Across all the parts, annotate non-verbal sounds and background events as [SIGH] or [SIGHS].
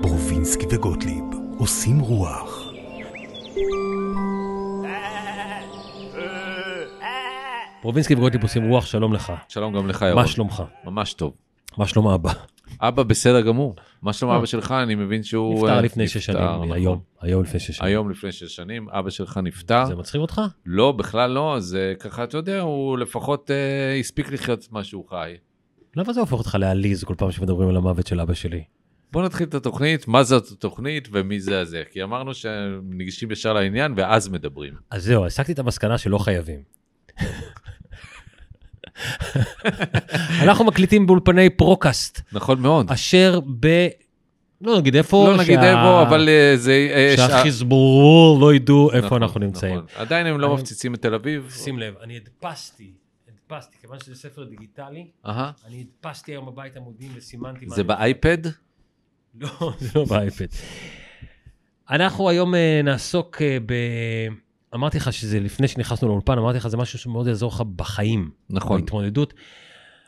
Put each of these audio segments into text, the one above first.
ברובינסקי וגוטליב עושים רוח. פרובינסקי וגוטליב עושים רוח, שלום לך. שלום גם לך, ירון. מה שלומך? ממש טוב. מה שלום אבא? אבא בסדר גמור. מה שלום אה. אבא שלך? אני מבין שהוא... נפטר אה, לפני שש שנים, נכון. היום, היום לפני שש שנים. היום לפני שש שנים, אבא שלך נפטר. זה מצחיק אותך? לא, בכלל לא, זה ככה, אתה יודע, הוא לפחות אה, הספיק לחיות את מה שהוא חי. למה זה הופך אותך לעליז כל פעם שמדברים על המוות של אבא שלי? בוא נתחיל את התוכנית, מה זאת התוכנית ומי זה הזה. כי אמרנו שניגשים ישר לעניין ואז מדברים. אז זהו, הסקתי את המסקנה שלא חייבים. אנחנו מקליטים באולפני פרוקאסט, נכון מאוד. אשר ב... לא נגיד איפה, לא נגיד שה- איפה, אבל אה, זה... אה, שעה- שהחיזבאלל לא ידעו איפה נכון, אנחנו נמצאים. נכון. עדיין הם לא מפציצים את תל אביב. שים לב, אני הדפסתי, הדפסתי, כיוון שזה ספר דיגיטלי, אהה. אני הדפסתי היום בבית עמודים וסימנתי מה זה באייפד? לא, [LAUGHS] זה לא באייפד. אנחנו היום אה, נעסוק אה, ב... אמרתי לך שזה לפני שנכנסנו לאולפן, אמרתי לך זה משהו שמאוד יעזור לך בחיים. נכון. בהתמודדות.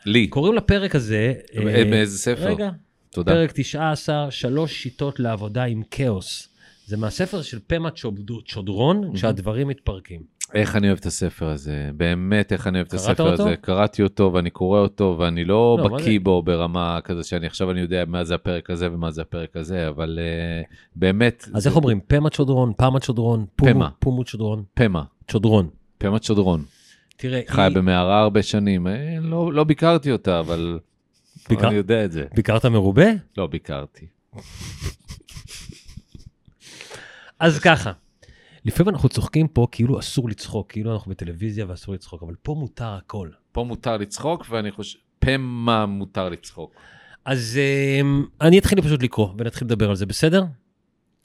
לי. קוראים לפרק הזה... אה, מאיזה ספר? רגע, תודה. פרק 19, שלוש שיטות לעבודה עם כאוס. זה מהספר של פמה צ'וד- צ'ודרון, כשהדברים מתפרקים. איך אני אוהב את הספר הזה, באמת איך אני אוהב את הספר אותו? הזה. קראתי אותו ואני קורא אותו ואני לא לא, בקיא? בו ברמה כזה שאני עכשיו אני יודע מה זה הפרק הזה ומה זה הפרק הזה, אבל uh, באמת, אז זה איך אומרים? פמה צ'ודרון, פמה צ'ודרון, פמה. פומו צ'ודרון, פמה, צ'ודרון. פמה צ'ודרון. תראה, חיה היא- במערה הרבה שנים, אה, לא לא ביקרתי אותה, אבל ביקר- אני יודע את זה. ביקרת מרובה? לא ביקרתי. אז ככה, לפעמים אנחנו צוחקים פה כאילו אסור לצחוק, כאילו אנחנו בטלוויזיה ואסור לצחוק, אבל פה מותר הכל. פה מותר לצחוק ואני חושב, פמה מותר לצחוק. אז אמ, אני אתחיל פשוט לקרוא ונתחיל לדבר על זה, בסדר?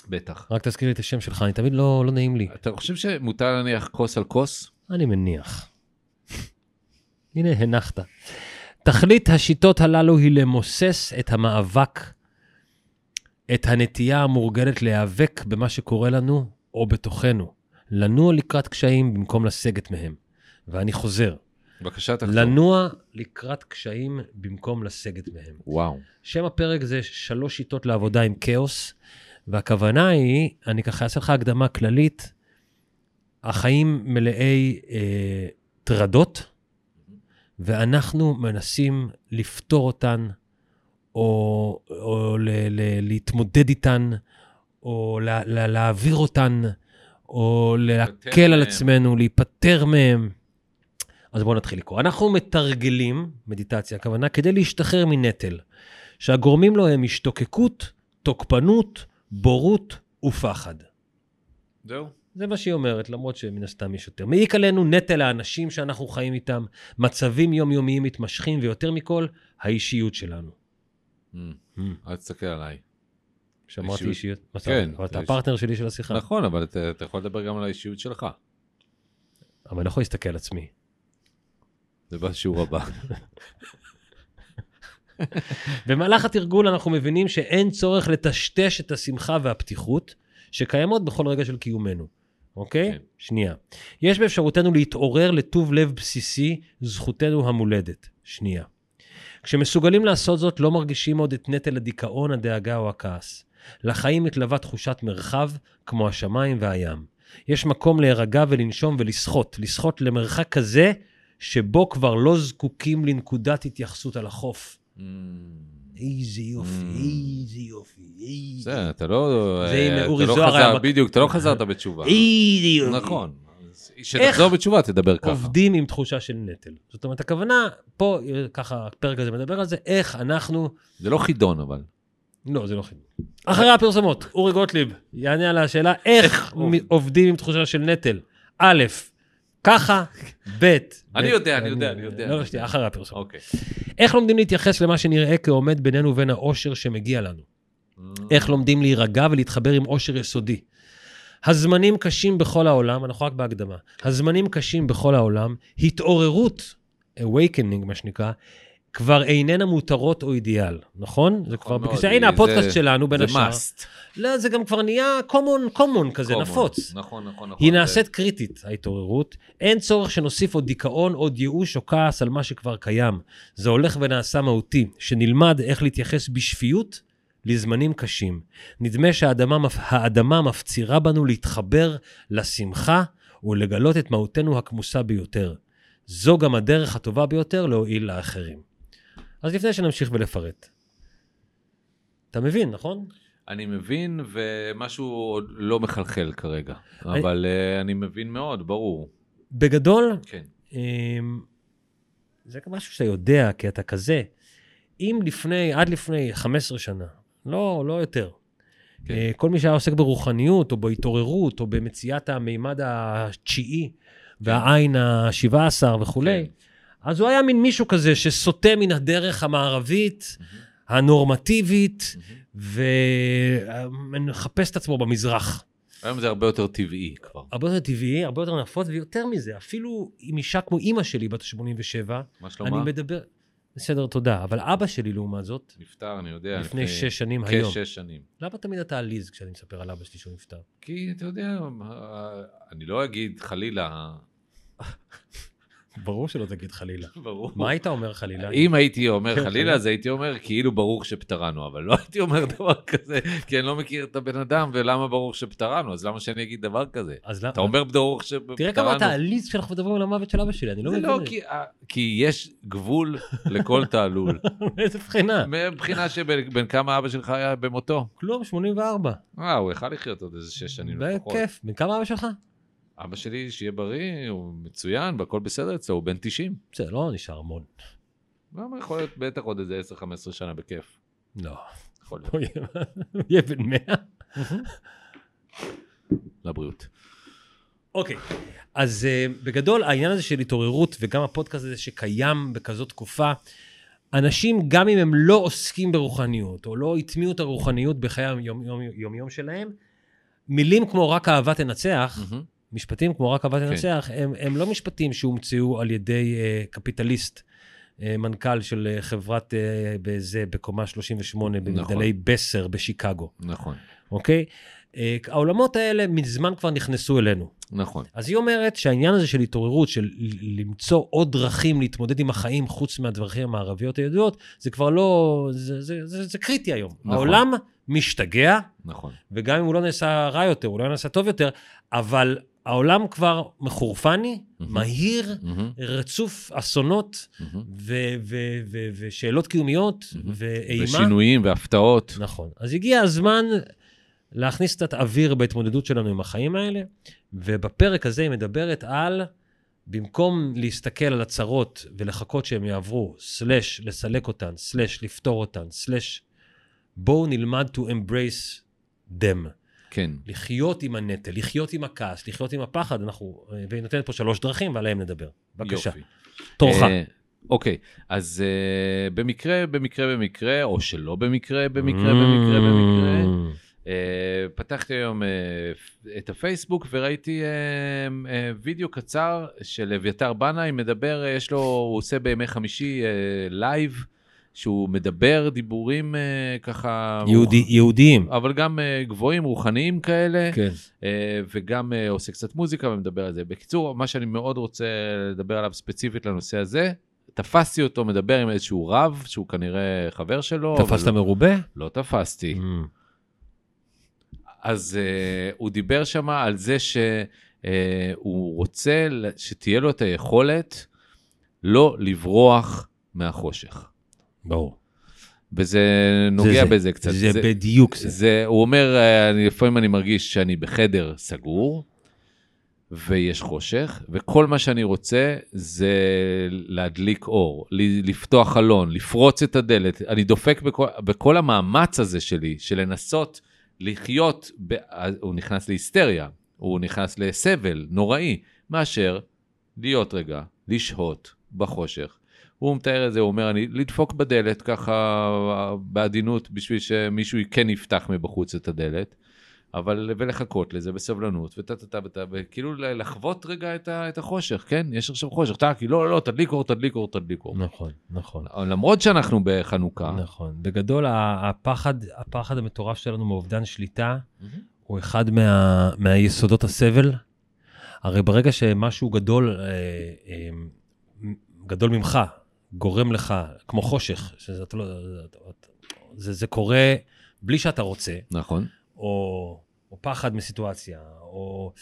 בטח. רק תזכיר לי את השם שלך, אני תמיד לא, לא נעים לי. אתה חושב שמותר להניח כוס על כוס? אני מניח. [LAUGHS] הנה, הנחת. תכלית השיטות הללו היא למוסס את המאבק, את הנטייה המורגלת להיאבק במה שקורה לנו או בתוכנו, לנוע לקראת קשיים במקום לסגת מהם. ואני חוזר, בבקשה תחזור. לנוע לקראת קשיים במקום לסגת מהם. וואו. שם הפרק זה שלוש שיטות לעבודה עם כאוס, והכוונה היא, אני ככה אעשה לך הקדמה כללית, החיים מלאי אה, טרדות, ואנחנו מנסים לפתור אותן, או, או ל, ל, להתמודד איתן, או לה, לה, להעביר אותן, או להקל על. עצמנו, להיפטר מהם. אז בואו נתחיל לקרוא. אנחנו מתרגלים, מדיטציה הכוונה, כדי להשתחרר מנטל, שהגורמים לו הם השתוקקות, תוקפנות, בורות ופחד. זהו. זה מה שהיא אומרת, למרות שמן הסתם יש יותר. מעיק עלינו נטל האנשים שאנחנו חיים איתם, מצבים יומיומיים מתמשכים, ויותר מכל, האישיות שלנו. Mm. אל תסתכל עליי. שאמרתי אישיות? כן? אבל אתה הפרטנר שלי של השיחה. נכון, אבל אתה אתה יכול לדבר גם על האישיות שלך. אבל אני לא יכול להסתכל על עצמי. זה בשיעור הבא. במהלך התרגול אנחנו מבינים שאין צורך לטשטש את השמחה והפתיחות שקיימות בכל רגע של קיומנו, אוקיי? כן. שנייה. יש באפשרותנו להתעורר לטוב לב בסיסי, זכותנו המולדת. שנייה. כשמסוגלים לעשות זאת, לא מרגישים עוד את נטל הדיכאון, הדאגה או הכעס. לחיים מתלווה תחושת מרחב, כמו השמיים והים. יש מקום להירגע ולנשום ולשחות, לשחות למרחק כזה שבו כבר לא זקוקים לנקודת התייחסות על החוף. Mm. איזה יופי, Mm. איזה יופי, איזה... זה, אתה לא... זה עם אתה אורי לא זוהר היה בדיוק, אתה לא חזרת בתשובה. איזה יופי. נכון. כשתחזור בתשובה, תדבר ככה. עובדים עם תחושה של נטל. זאת אומרת, הכוונה, פה, אה, ככה, הפרק הזה מדבר על זה, איך אנחנו... זה לא חידון, אבל. לא, זה לא חידון. אחרי הפרסומות, אורי גוטליב יענה על השאלה איך עובדים עם תחושה של נטל. א', ככה, ב', [LAUGHS] אני יודע, אני יודע, אני יודע. לא, לא, שנייה, אחרי הפרסומות. אוקיי. איך לומדים להתייחס למה שנראה כעומד בינינו ובין האושר שמגיע לנו? איך לומדים להירגע ולהתחבר עם אושר יסודי. הזמנים קשים בכל העולם, אנחנו רק בהקדמה, הזמנים קשים בכל העולם, התעוררות, awakening מה שנקרא, כבר איננה מותרות או אידיאל, נכון? זה כבר, בגלל שהנה זה- הפודקאסט שלנו בין זה השאר. must. לא, זה גם כבר נהיה common, common כזה, common. נפוץ. נכון, נכון, נכון. היא זה- נעשית קריטית, ההתעוררות. אין צורך שנוסיף עוד דיכאון, עוד ייאוש או כעס על מה שכבר קיים. זה הולך ונעשה מהותי, שנלמד איך להתייחס בשפיות לזמנים קשים. נדמה שהאדמה מפ- האדמה מפצירה בנו להתחבר לשמחה ולגלות את מהותנו הכמוסה ביותר. זו גם הדרך הטובה ביותר להועיל לאחרים. אז לפני שנמשיך ולפרט. אתה מבין, נכון? אני מבין, ומשהו עוד לא מחלחל כרגע. אני- אבל אה, אני מבין מאוד, ברור. בגדול, כן. אמ, זה גם משהו שאתה יודע, כי אתה כזה. אם לפני, עד לפני 15 שנה, לא, לא יותר, כן. אה, כל מי שהיה עוסק ברוחניות, או בהתעוררות, או במציאת המימד התשיעי, והעין ה-17 וכולי, כן. אז הוא היה מין מישהו כזה שסוטה מן הדרך המערבית, הנורמטיבית, ומחפש את עצמו במזרח. היום זה הרבה יותר טבעי כבר. הרבה יותר טבעי, הרבה יותר נפוץ, ויותר מזה, אפילו עם אישה כמו אימא שלי, בת ה-87, מה אני שלומה? מדבר... בסדר, תודה. אבל אבא שלי, לעומת זאת, נפטר, אני יודע. לפני שש שנים היום. כשש שנים. למה תמיד אתה עליז כשאני מספר על אבא שלי שהוא נפטר? כי אתה יודע, אני לא אגיד חלילה, ברור שלא תגיד חלילה. [LAUGHS] ברור. מה היית אומר חלילה? אם הייתי אומר כן, חלילה, כן. אז הייתי אומר כאילו ברוך שפטרנו, אבל לא הייתי אומר דבר כזה, כי אני לא מכיר את הבן אדם, ולמה ברוך שפטרנו, אז למה שאני אגיד דבר כזה? אתה אומר ברוך שפטרנו. תראה כמה אתה עליז כשאנחנו מדברים על המוות של אבא שלי, אני לא מבין. לא כי, אה, כי יש גבול לכל תעלול. [LAUGHS] איזה בחינה. מבחינה שבין כמה אבא שלך היה במותו. כלום, 84. אה, הוא יכל לחיות עוד איזה שש שנים לפחות. בכיף. בן כמה אבא שלך? אבא שלי, שיהיה בריא, הוא מצוין, והכל בסדר אצלו, הוא בן 90. בסדר, לא נשאר המון. למה יכול להיות בטח עוד איזה 10-15 שנה בכיף. לא. יכול להיות. הוא יהיה- בן 100. [LAUGHS] לבריאות. אוקיי, אז uh, בגדול העניין הזה של התעוררות וגם הפודקאסט הזה שקיים בכזאת תקופה, אנשים גם אם הם לא עוסקים ברוחניות או לא הטמיעו את הרוחניות בחיי היום-יום שלהם, מילים כמו רק אהבה תנצח, מהמם. משפטים כמו רק אהבה כן. תנצח, הם, הם לא משפטים שהומצאו על ידי uh, קפיטליסט, uh, מנכ"ל של uh, חברת uh, בזה, בקומה 38 במגדלי בסר בשיקגו, נכון, אוקיי? Uh, העולמות האלה מזמן כבר נכנסו אלינו. נכון. אז היא אומרת שהעניין הזה של התעוררות, של למצוא עוד דרכים להתמודד עם החיים חוץ מהדרכים המערביות הידועות, זה כבר לא, זה, זה, זה, זה קריטי היום. נכון. העולם משתגע, נכון. וגם אם הוא לא נעשה רע יותר, הוא לא נעשה טוב יותר, אבל העולם כבר מחורפני, מהמם. מהיר, מהמם, רצוף אסונות מהמם. ו- ו- ו- ושאלות קיומיות מהמם. ואימה. ושינויים והפתעות. נכון. אז הגיע הזמן להכניס קצת אוויר בהתמודדות שלנו עם החיים האלה, ובפרק הזה היא מדברת על, במקום להסתכל על הצרות ולחכות שהם יעברו, סלש לסלק אותן, סלש לפתור אותן, סלש בואו נלמד to embrace them. כן. לחיות עם הנטל, לחיות עם הכעס, לחיות עם הפחד, אנחנו, והיא נותנת פה שלוש דרכים ועליהם נדבר. בבקשה. תורך. אה, אוקיי, אז אה, במקרה, במקרה, במקרה, או שלא במקרה, במקרה, במקרה, במקרה, Mm. אה, פתחתי היום אה, את הפייסבוק וראיתי אה, אה, וידאו קצר של אביתר בנאי, מדבר, אה, יש לו, הוא עושה בימי חמישי אה, לייב, שהוא מדבר דיבורים אה, ככה... יהודי, יהודיים. אבל גם אה, גבוהים, רוחניים כאלה, כן. אה, וגם אה, עושה קצת מוזיקה ומדבר על זה. בקיצור, מה שאני מאוד רוצה לדבר עליו ספציפית לנושא הזה, תפסתי אותו מדבר עם איזשהו רב, שהוא כנראה חבר שלו. אבל תפסת לא- מרובה? לא תפסתי. Mm. אז uh, הוא דיבר שם על זה שהוא רוצה ל- שתהיה לו את היכולת לא לברוח מהחושך. ברור. וזה נוגע זה, בזה קצת. זה בדיוק זה. זה, הוא אומר, אה, אני, לפעמים אני מרגיש שאני בחדר סגור, ויש חושך, וכל מה שאני רוצה זה להדליק אור, לפתוח חלון, לפרוץ את הדלת. אני דופק בכל, בכל המאמץ הזה שלי, של לנסות לחיות, ב, הוא נכנס להיסטריה, הוא נכנס לסבל נוראי, מאשר להיות רגע, לשהות בחושך. הוא מתאר את זה, הוא אומר, אני לדפוק בדלת ככה בעדינות בשביל שמישהו כן יפתח מבחוץ את הדלת. אבל, ולחכות לזה בסבלנות, וטה טה טה וטה, וכאילו לחוות רגע את, ה, את החושך, כן? יש עכשיו חושך, טאקי, לא, לא, לא, תדליק אור, תדליק אור, תדליק אור. נכון, נכון. למרות שאנחנו בחנוכה. נכון. בגדול, הפחד, הפחד המטורף שלנו מאובדן שליטה, הוא אחד מה, מהיסודות הסבל. הרי ברגע שמשהו גדול, אה, אה, גדול ממך, גורם לך, כמו חושך, שזה, לא, זה, זה קורה בלי שאתה רוצה, נכון. או, או פחד מסיטואציה, או...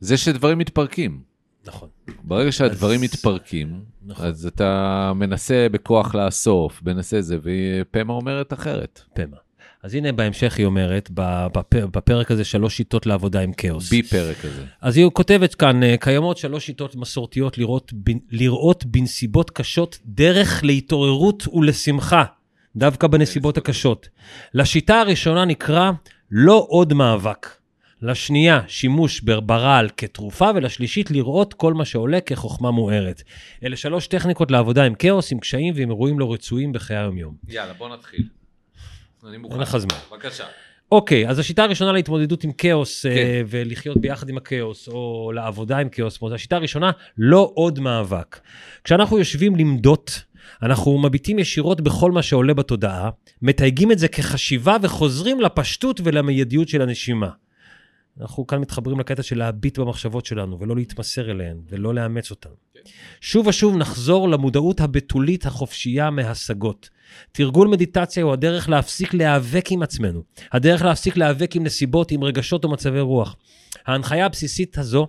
זה שדברים מתפרקים. נכון. ברגע שהדברים אז- מתפרקים, נכון. אז אתה מנסה בכוח לאסוף, מנסה זה, ופמה אומרת אחרת. פמה. אז הנה בהמשך היא אומרת, בפ- בפרק הזה, שלוש שיטות לעבודה עם כאוס. בי פרק הזה. אז היא כותבת כאן, אה, קיימות שלוש שיטות מסורתיות לראות, לראות בנסיבות קשות דרך להתעוררות ולשמחה, דווקא בנסיבות הקשות. לשיטה הראשונה נקרא לא עוד מאבק. לשנייה, שימוש ברעל כתרופה, ולשלישית, לראות כל מה שעולה כחוכמה מוארת. אלה שלוש טכניקות לעבודה עם כאוס, עם קשיים ועם אירועים לא רצויים בחיי היום-יום. יאללה, בוא נתחיל. אני מוכן. אין לך זמן. בבקשה. אוקיי, אז השיטה הראשונה להתמודדות עם כאוס כן. כן. ולחיות ביחד עם הכאוס, או לעבודה עם כאוס, אומרת, השיטה הראשונה, לא עוד מאבק. כשאנחנו יושבים למדות, אנחנו מביטים ישירות בכל מה שעולה בתודעה, מתייגים את זה כחשיבה וחוזרים לפשטות ולמיידיות של הנשימה. אנחנו כאן מתחברים לקטע של להביט במחשבות שלנו, ולא להתמסר אליהן, ולא לאמץ אותן. שוב ושוב נחזור למודעות הבתולית החופשייה מהשגות. תרגול מדיטציה הוא הדרך להפסיק להיאבק עם עצמנו, הדרך להפסיק להיאבק עם נסיבות, עם רגשות או מצבי רוח. ההנחיה הבסיסית הזו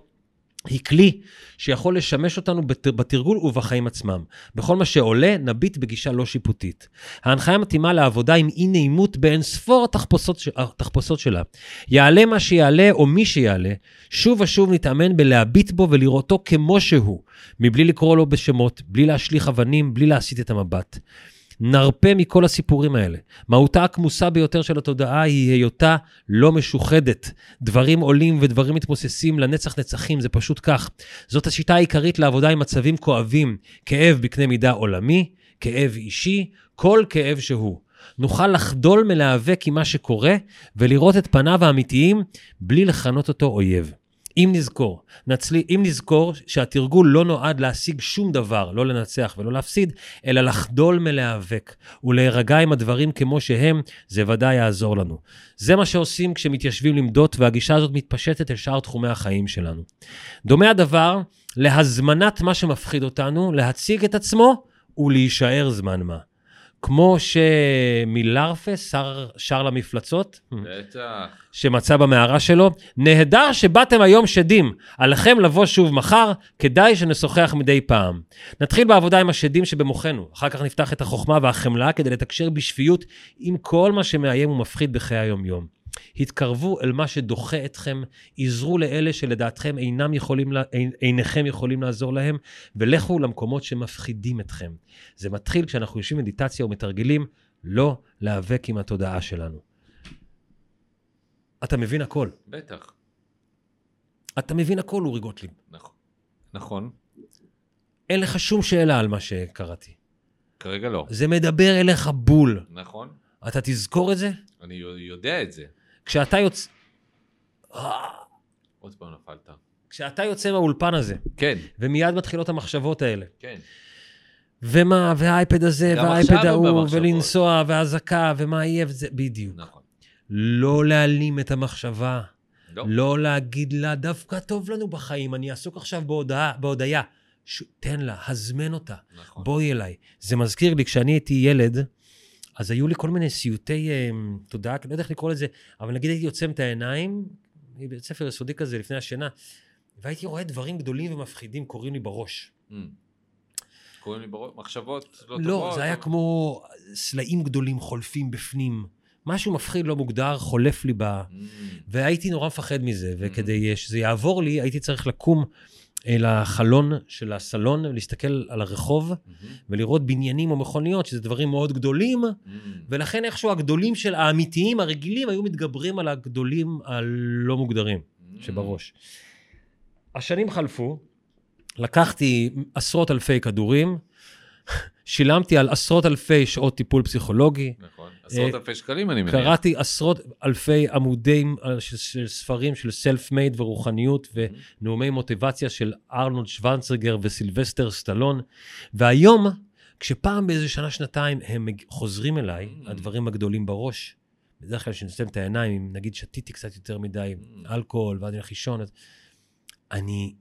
היא כלי שיכול לשמש אותנו בת- בתרגול ובחיים עצמם. בכל מה שעולה, נביט בגישה לא שיפוטית. ההנחיה מתאימה לעבודה עם אי נעימות באין ספור התחפושות, התחפושות שלה. יעלה מה שיעלה או מי שיעלה, שוב ושוב נתאמן בלהביט בו ולראותו כמו שהוא, מבלי לקרוא לו בשמות, בלי להשליך אבנים, בלי להסיט את המבט. נרפה מכל הסיפורים האלה. מהותה הכמוסה ביותר של התודעה היא היותה לא משוחדת. דברים עולים ודברים מתמוססים לנצח נצחים, זה פשוט כך. זאת השיטה העיקרית לעבודה עם מצבים כואבים, כאב בקנה מידה עולמי, כאב אישי, כל כאב שהוא. נוכל לחדול מלהיאבק עם מה שקורה ולראות את פניו האמיתיים בלי לכנות אותו אויב. אם נזכור, נצלי, אם נזכור שהתרגול לא נועד להשיג שום דבר, לא לנצח ולא להפסיד, אלא לחדול מלהיאבק ולהירגע עם הדברים כמו שהם, זה ודאי יעזור לנו. זה מה שעושים כשמתיישבים למדות, והגישה הזאת מתפשטת אל שאר תחומי החיים שלנו. דומה הדבר להזמנת מה שמפחיד אותנו, להציג את עצמו ולהישאר זמן מה. כמו שמילרפה שר, שר למפלצות, בטח. שמצא במערה שלו, נהדר שבאתם היום שדים, עליכם לבוא שוב מחר, כדאי שנשוחח מדי פעם. נתחיל בעבודה עם השדים שבמוחנו, אחר כך נפתח את החוכמה והחמלה כדי לתקשר בשפיות עם כל מה שמאיים ומפחיד בחיי היום-יום. התקרבו אל מה שדוחה אתכם, עזרו לאלה שלדעתכם אינם יכולים, אינכם יכולים לעזור להם, ולכו למקומות שמפחידים אתכם. זה מתחיל כשאנחנו יושבים מדיטציה ומתרגלים לא להיאבק עם התודעה שלנו. אתה מבין הכל. בטח. אתה מבין הכל, אורי גוטליב. נכון. נכון. אין לך שום שאלה על מה שקראתי. כרגע לא. זה מדבר אליך בול. נכון. אתה תזכור את זה? אני יודע את זה. כשאתה יוצא... עוד פעם נפלת. כשאתה יוצא מהאולפן הזה, כן, ומיד מתחילות המחשבות האלה, כן. ומה, והאייפד הזה, והאייפד ההוא. ולנסוע, והאזעקה, ומה יהיה, וזה, בדיוק. נכון. לא להעלים את המחשבה. לא. לא להגיד לה, דווקא טוב לנו בחיים, אני עסוק עכשיו בהודעה, בהודיה. ש... תן לה, הזמן אותה. נכון. בואי אליי. זה מזכיר לי, כשאני הייתי ילד, אז היו לי כל מיני סיוטי אה, תודעה, לא יודע איך לקרוא לזה, אבל נגיד הייתי עוצם את העיניים, בבית ספר יסודי כזה לפני השינה, והייתי רואה דברים גדולים ומפחידים קורים לי בראש. Mm. קוראים לי בראש, מחשבות לא, לא, טובות. זה היה אבל- כמו סלעים גדולים חולפים בפנים. משהו מפחיד לא מוגדר חולף לי ב... Mm. והייתי נורא מפחד מזה, וכדי שזה יעבור לי, הייתי צריך לקום אל החלון של הסלון, ולהסתכל על הרחוב, Mhm. ולראות בניינים או מכוניות, שזה דברים מאוד גדולים, Mm. ולכן איכשהו הגדולים של האמיתיים, הרגילים, היו מתגברים על הגדולים הלא מוגדרים Mm. שבראש. השנים חלפו, לקחתי עשרות אלפי כדורים, שילמתי על עשרות אלפי שעות טיפול פסיכולוגי, נכון. עשרות אה, אלפי שקלים, אני מניח. קראתי עשרות אלפי עמודים אה, של, של ספרים של סלף מייד ורוחניות ונאומי מוטיבציה של ארנולד שוונצרגר וסילבסטר סטלון. והיום, כשפעם באיזה שנה-שנתיים הם חוזרים אליי. הדברים הגדולים בראש, בדרך כלל כשאני את העיניים, אם נגיד שתיתי קצת יותר מדי. אלכוהול ואז אני הולך לישון, אז אני,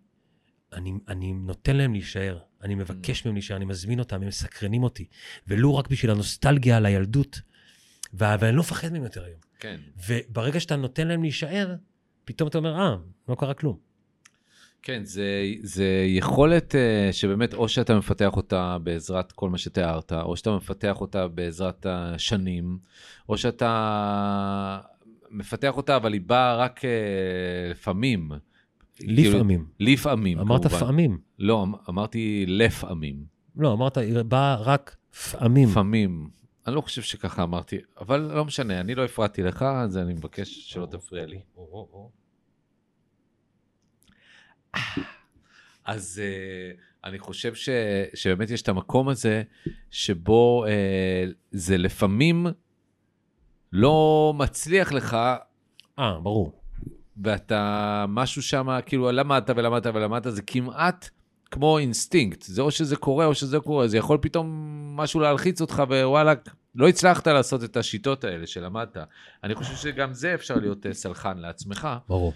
אני, אני נותן להם להישאר, אני מבקש מהם להישאר, אני מזמין אותם, הם מסקרנים אותי, ולו רק בשביל הנוסטלגיה על הילדות, ואני לא מפחד מהם יותר היום. כן. וברגע שאתה נותן להם להישאר, פתאום אתה אומר, אה, לא קרה כלום. כן, זה, זה יכולת uh, שבאמת או שאתה מפתח אותה בעזרת כל מה שתיארת, או שאתה מפתח אותה בעזרת השנים, או שאתה מפתח אותה, אבל היא באה רק uh, לפעמים. לפעמים. כאילו, לפעמים, אמרת כמובן. פעמים. לא, אמ- אמרתי לפעמים. לא, אמרת, באה רק פעמים. לפעמים. אני לא חושב שככה אמרתי, אבל לא משנה, אני לא הפרעתי לך, אז אני מבקש שלא תפריע לי. אז uh, אני חושב ש, שבאמת יש את המקום הזה, שבו uh, זה לפעמים לא מצליח לך, אה, ברור. ואתה, משהו שם, כאילו, למדת ולמדת ולמדת, זה כמעט כמו אינסטינקט. זה או שזה קורה או שזה קורה, זה יכול פתאום משהו להלחיץ אותך, ווואלה, לא הצלחת לעשות את השיטות האלה שלמדת. אני חושב שגם זה אפשר להיות uh, סלחן לעצמך. ברור.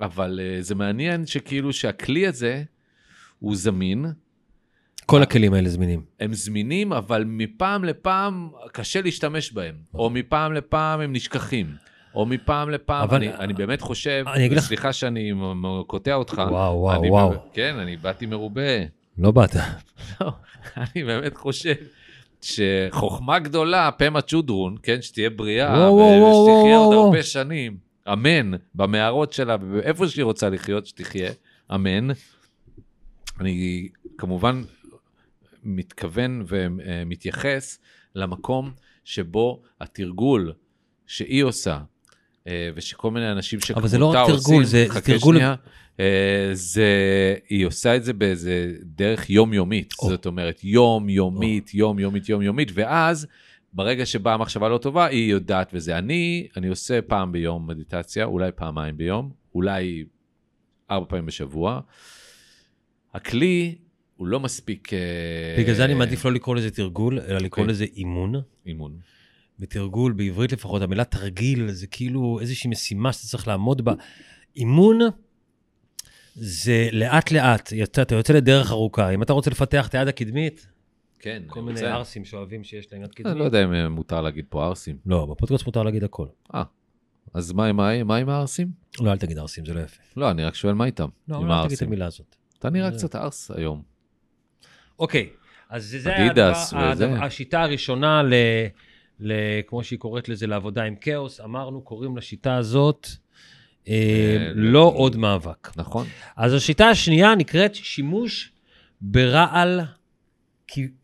אבל uh, זה מעניין שכאילו שהכלי הזה הוא זמין, כל הכלים האלה זמינים. הם זמינים, אבל מפעם לפעם קשה להשתמש בהם, או מפעם לפעם הם נשכחים, או מפעם לפעם, אבל- אני, אני באמת חושב, אני אגיד לך- סליחה שאני קוטע אותך, וואו, וואו, אני וואו. באמת- כן, אני באתי מרובה, לא באת. [LAUGHS] לא, אני באמת חושב שחוכמה גדולה, פמה צ'ודרון, כן, שתהיה בריאה, וואו, וואו, וואו, ושתחיה עוד. הרבה שנים, אמן, במערות שלה, ואיפה שהיא רוצה לחיות, שתחיה, אמן. אני כמובן מתכוון ומתייחס למקום שבו התרגול שהיא עושה, ושכל מיני אנשים שכמותה אבל זה לא רק עושים, תרגול, זה- זה תרגול- שנייה, אה, זה, היא עושה את זה באיזה דרך יומיומית, או. זאת אומרת יומיומית, יומיומית, יומיומית, ואז ברגע שבאה המחשבה לא טובה, היא יודעת וזה. אני, אני עושה פעם ביום מדיטציה, אולי פעמיים ביום, אולי ארבע פעמים בשבוע. הכלי הוא לא מספיק... אה, בגלל זה אני מעדיף לא לקרוא לזה תרגול, אלא לקרוא כן. לזה אימון. אימון. בתרגול, בעברית לפחות, המילה תרגיל זה כאילו איזושהי משימה שאתה צריך לעמוד בה. אימון זה לאט לאט, יצא, אתה יוצא לדרך ארוכה. אם אתה רוצה לפתח את היד הקדמית, כן, כל אני מיני רוצה. ערסים שאוהבים שיש להם יד אני קדמית. לא יודע אם אה, מותר להגיד פה ערסים. לא, בפודקאסט מותר להגיד הכל. אה, אז מה עם ה- מה עם הערסים? לא, אל תגיד ערסים, זה לא יפה. לא, אני רק שואל מה איתם. לא, עם אבל אל תגיד את. המילה הזאת. אתה נראה קצת ערס היום. אוקיי, אז זה- זה הדבר- וזה. השיטה הראשונה, ל, כמו שהיא קוראת לזה, לעבודה עם כאוס. אמרנו, קוראים לשיטה הזאת אה, אה, לא עוד מאבק. נכון? אז השיטה השנייה נקראת שימוש ברעל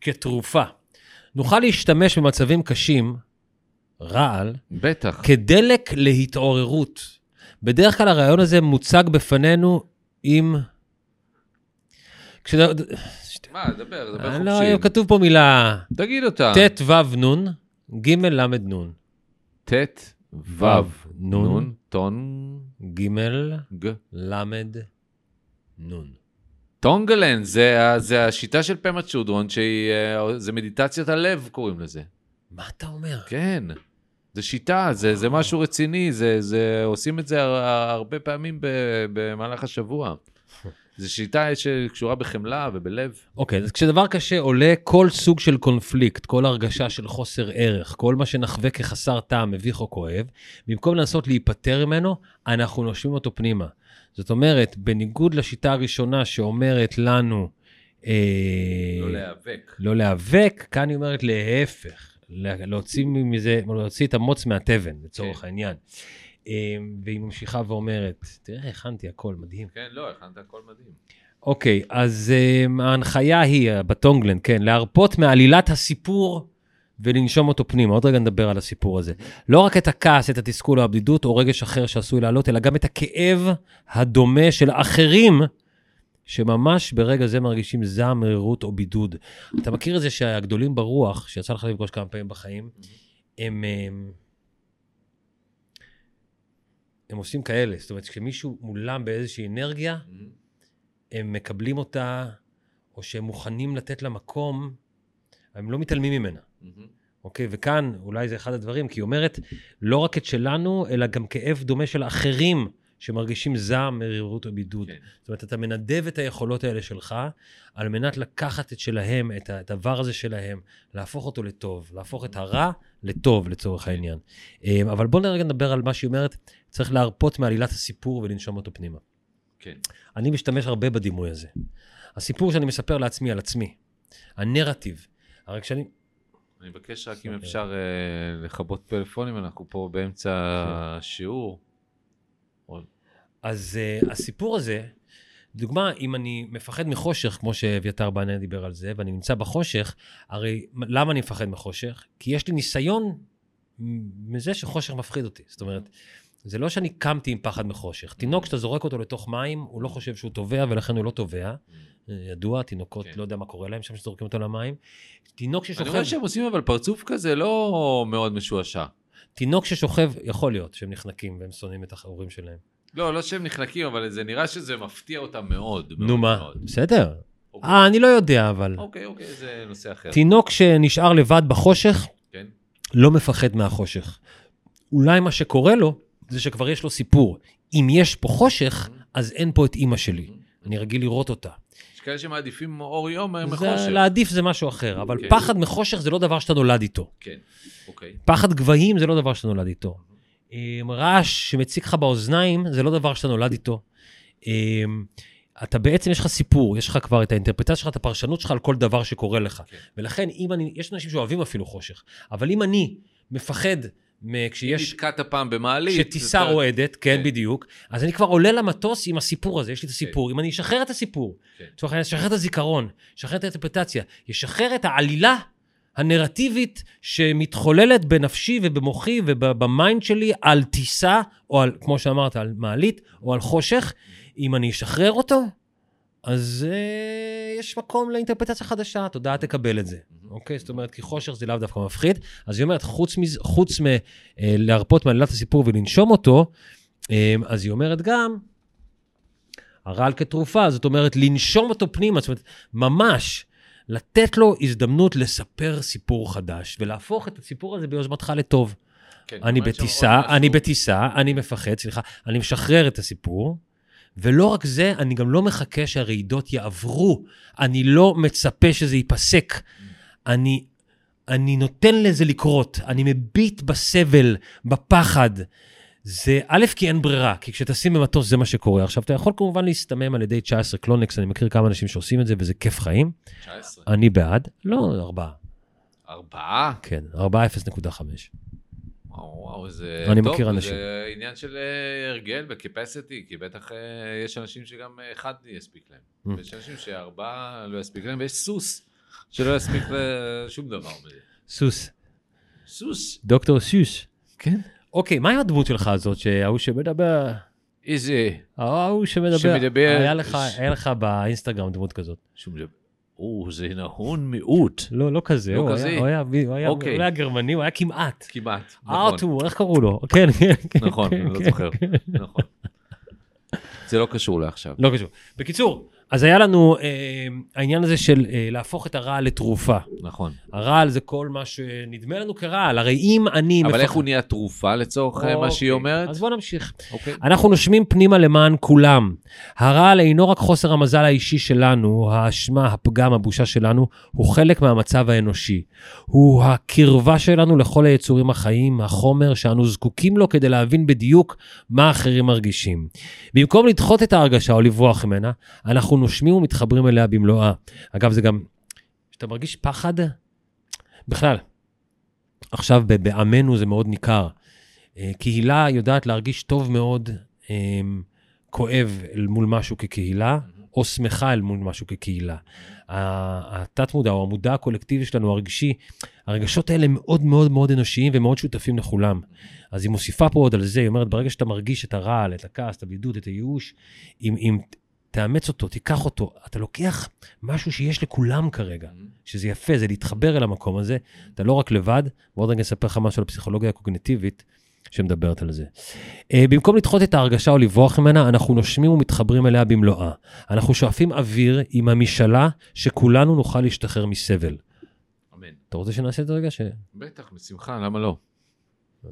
כתרופה. נוכל להשתמש במצבים קשים, רעל, בטח. כדלק להתעוררות. בדרך כלל הרעיון הזה מוצג בפנינו עם... כשאתה... מה, דבר, דבר לא, חופשי. כתוב פה מילה תגיד אותה. ט' ו' נ', ג' ל' נ', ט' ו'. נון, טון, ג'. ל' נ'. טונגלן, זה, זה השיטה של פמה צ'ודרון, שהיא, אה, מדיטציית הלב קוראים לזה. מה אתה אומר? כן, זה שיטה, זה, זה משהו רציני, זה, זה, עושים את זה הר- הרבה פעמים במהלך השבוע. זו שיטה שקשורה בחמלה ובלב. אוקיי, אז כשדבר קשה עולה כל סוג של קונפליקט, כל הרגשה של חוסר ערך, כל מה שנחווה כחסר טעם, מביך או כואב, במקום לנסות להיפטר ממנו, אנחנו נושמים אותו פנימה. זאת אומרת, בניגוד לשיטה הראשונה שאומרת לנו... אה, לא להיאבק. לא להיאבק, כאן היא אומרת להפך, לה- להוציא מזה, להוציא את המוץ מהתבן, לצורך כן. העניין. אה, והיא ממשיכה ואומרת, תראה, הכנתי הכל, מדהים. כן, לא, הכנת הכל מדהים. אוקיי, אז um, ההנחיה היא, בטונגלן, כן, להרפות מעלילת הסיפור ולנשום אותו פנימה. עוד רגע נדבר על הסיפור הזה. לא רק את הכעס, את התסכול או הבדידות או רגש אחר שעשוי לעלות, אלא גם את הכאב הדומה של אחרים שממש ברגע זה מרגישים זעם, מרירות או בידוד. אתה מכיר את זה שהגדולים ברוח, שיצא לך לפגוש כמה פעמים בחיים, הם, הם, הם עושים כאלה. זאת אומרת, כשמישהו מולם באיזושהי אנרגיה, הם מקבלים אותה, או שהם מוכנים לתת לה מקום, הם לא מתעלמים ממנה. אוקיי? וכאן אולי זה אחד הדברים, כי היא אומרת, לא רק את שלנו, אלא גם כאב דומה של אחרים שמרגישים זעם, מרירות או בידוד. כן. זאת אומרת, אתה מנדב את היכולות האלה שלך, על מנת לקחת את שלהם, את הדבר הזה שלהם, להפוך אותו לטוב, להפוך את הרע לטוב, לצורך העניין. אמ, אבל בואו רגע נדבר על מה שהיא אומרת, צריך להרפות מעלילת הסיפור ולנשום אותו פנימה. כן. אני משתמש הרבה בדימוי הזה. הסיפור שאני מספר לעצמי על עצמי, הנרטיב. הרי כשאני... אני מבקש רק אם. אפשר אה, לכבות פלאפונים, אנחנו פה באמצע השיעור. אז uh, הסיפור הזה, דוגמה, אם אני מפחד מחושך, כמו שאביתר בנה דיבר על זה, ואני נמצא בחושך, הרי למה אני מפחד מחושך? כי יש לי ניסיון מזה שחושך מפחיד אותי. זאת אומרת, זה לא שאני קמתי עם פחד מחושך. תינוק, כשאתה זורק אותו לתוך מים, הוא לא חושב שהוא טובע, ולכן הוא לא טובע. ידוע, תינוקות, כן. לא יודע מה קורה להם שם שזורקים אותו למים. תינוק אני ששוכב, רואה שהם עושים אבל פרצוף כזה לא מאוד משועשע. תינוק ששוכב, יכול להיות שהם נחנקים והם שונאים את ההורים שלהם. לא, לא שהם נחלקים, אבל זה נראה שזה מפתיע אותם מאוד. מאוד נו מה, מאוד. בסדר. אוקיי. אה, אני לא יודע, אבל... אוקיי, אוקיי, זה נושא אחר. תינוק שנשאר לבד בחושך, כן. לא מפחד מהחושך. אולי מה שקורה לו, זה שכבר יש לו סיפור. אם יש פה חושך, אז אין פה את אימא שלי. אני רגיל לראות אותה. יש כאלה שמעדיפים אור יום מחושך. להעדיף זה משהו אחר, אבל כן. פחד מחושך זה לא דבר שאתה נולד איתו. כן, אוקיי. פחד גבהים זה לא דבר שאתה נולד איתו. אמ, רעש שמציק לך באוזניים זה לא דבר שאתה נולד איתו. אמ, אתה בעצם, יש לך סיפור, יש לך כבר את האינטרפרטציה שלך, את הפרשנות שלך על כל דבר שקורה לך. כן. ולכן, אם אני, יש אנשים שאוהבים אפילו חושך, אבל אם אני מפחד מ- אם כשיש... נתקעת פעם במעלית... כשטיסה אתה- רועדת, כן, כן. בדיוק, אז אני כבר עולה למטוס עם הסיפור הזה, יש לי את הסיפור. אם אני אשחרר את הסיפור, כן. לצורך העניין, אשחרר את הזיכרון, אשחרר את האינטרפרטציה, ישחרר את העלילה הנרטיבית שמתחוללת בנפשי ובמוחי וב mind שלי על טיסה, או על, כמו שאמרת, על מעלית, או על חושך, אם אני אשחרר אותו, אז אה, יש מקום לאינטרפרטציה חדשה, התודעה תקבל את זה. אוקיי? זאת אומרת, כי חושך זה לאו דווקא מפחיד. אז היא אומרת, חוץ, מז, חוץ מלהרפות מעלילת הסיפור ולנשום אותו, אה, אז היא אומרת גם, הרעל כתרופה, זאת אומרת, לנשום אותו פנימה, זאת אומרת, ממש לתת לו הזדמנות לספר סיפור חדש, ולהפוך את הסיפור הזה ביוזמתך לטוב. כן, אני בטיסה, עוד אני. בטיסה, אני מפחד, סליחה, אני משחרר את הסיפור, ולא רק זה, אני גם לא מחכה שהרעידות יעברו, אני לא מצפה שזה ייפסק. אני, אני נותן לזה לקרות, אני מביט בסבל, בפחד. זה א', כי אין ברירה, כי כשטסים במטוס זה מה שקורה. עכשיו, אתה יכול כמובן להסתמם על ידי 19 קלונקס, אני מכיר כמה אנשים שעושים את זה, וזה כיף חיים. 19. אני בעד. לא, ארבעה. ארבעה? כן, ארבעה 0.5. וואו, וואו, זה... אני טוב, מכיר אנשים. זה עניין של אה, הרגל וקפסיטי, כי בטח אה, יש אנשים שגם אה, אחד יספיק להם. Mm. ויש אנשים שארבעה לא יספיק להם, ויש סוס שלא יספיק לשום דבר. סוס. סוס. דוקטור סוס. כן. אוקיי, מה עם הדמות שלך הזאת, שההוא שמדבר, איזה... ההוא שמדבר, שמדבר- היה לך, ש- היה לך באינסטגרם דמות כזאת. שום דבר. או, זה נהון מיעוט. לא, לא כזה, לא כזה? הוא היה- הוא היה- אוקיי. הוא היה גרמני, הוא היה כמעט. כמעט. נכון. ארתור, איך קראו לו? כן, כן, כן. נכון, כן, אני לא כן. זוכר. נכון. זה לא קשור לעכשיו. לא קשור. בקיצור, אז היה לנו אה, העניין הזה של אה, להפוך את הרעל לתרופה. נכון. הרעל זה כל מה שנדמה לנו כרעל, הרי אם אני... אבל מפחד- איך הוא נהיה תרופה לצורך אה, מה שהיא אוקיי, אומרת? אז בוא נמשיך. אוקיי. אנחנו נושמים פנימה למען כולם. הרעל אינו רק חוסר המזל האישי שלנו, האשמה, הפגם, הבושה שלנו, הוא חלק מהמצב האנושי. הוא הקרבה שלנו לכל היצורים החיים, החומר שאנו זקוקים לו כדי להבין בדיוק מה אחרים מרגישים. במקום לדחות את ההרגשה או לברוח ממנה, אנחנו נושמים ומתחברים אליה במלואה. אגב, זה גם, כשאתה מרגיש פחד, בכלל, עכשיו בעמנו זה מאוד ניכר. אה, קהילה יודעת להרגיש טוב מאוד אה, כואב אל מול משהו כקהילה, או שמחה אל מול משהו כקהילה. התת-מודע או המודע הקולקטיבי שלנו, הרגשי, הרגשות האלה מאוד מאוד מאוד אנושיים ומאוד שותפים לכולם. אז היא מוסיפה פה עוד על זה, היא אומרת, ברגע שאתה מרגיש את הרעל, את הכעס, את הבדידות, את הייאוש, אם, אם תאמץ אותו, תיקח אותו. אתה לוקח משהו שיש לכולם כרגע, שזה יפה, זה להתחבר אל המקום הזה. אתה לא רק לבד, ועוד רגע אספר לך משהו על הפסיכולוגיה הקוגניטיבית שמדברת על זה. Uh, במקום לדחות את ההרגשה או לברוח ממנה, אנחנו נושמים ומתחברים אליה במלואה. אנחנו שואפים אוויר עם המשאלה שכולנו נוכל להשתחרר מסבל. אמן. אתה רוצה שנעשה את זה רגע? ש... בטח, בשמחה, למה לא?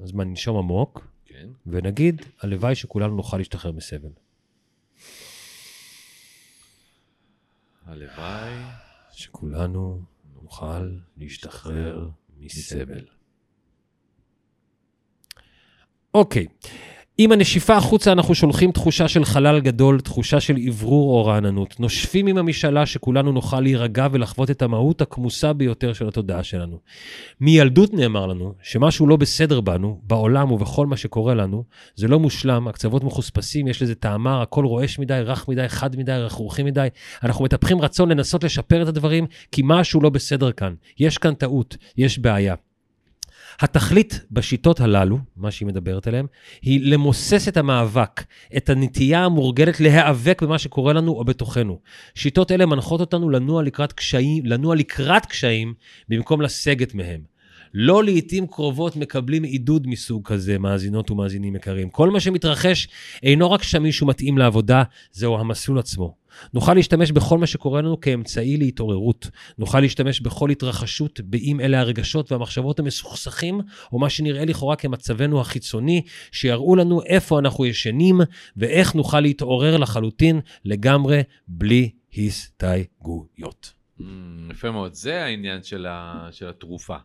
אז מה, ננשום עמוק, כן. ונגיד, הלוואי שכולנו נוכל להשתחרר מסבל. הלוואי. שכולנו נוכל להשתחרר מסבל. אוקיי, עם הנשיפה החוצה אנחנו שולחים תחושה של חלל גדול, תחושה של אוורור או רעננות. נושפים עם המשאלה שכולנו נוכל להירגע ולחוות את המהות הכמוסה ביותר של התודעה שלנו. מילדות נאמר לנו שמשהו לא בסדר בנו, בעולם ובכל מה שקורה לנו, זה לא מושלם, הקצוות מחוספסים, יש לזה טעמה, הכל רועש מדי, רך מדי, חד מדי, רכרוכי מדי. אנחנו מטפחים רצון לנסות לשפר את הדברים, כי משהו לא בסדר כאן. יש כאן טעות, יש בעיה. התכלית בשיטות הללו, מה שהיא מדברת עליהן, היא למוסס את המאבק, את הנטייה המורגלת להיאבק במה שקורה לנו או בתוכנו. שיטות אלה מנחות אותנו לנוע לקראת קשיים, לנוע לקראת קשיים במקום לסגת מהם. לא לעיתים קרובות מקבלים עידוד מסוג כזה, מאזינות ומאזינים יקרים. כל מה שמתרחש אינו רק שמישהו מתאים לעבודה, זהו המסלול עצמו. נוכל להשתמש בכל מה שקורה לנו כאמצעי להתעוררות. נוכל להשתמש בכל התרחשות, באם אלה הרגשות והמחשבות המסוכסכים, או מה שנראה לכאורה כמצבנו החיצוני, שיראו לנו איפה אנחנו ישנים, ואיך נוכל להתעורר לחלוטין לגמרי בלי הסתייגויות. Mm, יפה מאוד, זה העניין של, ה, של התרופה.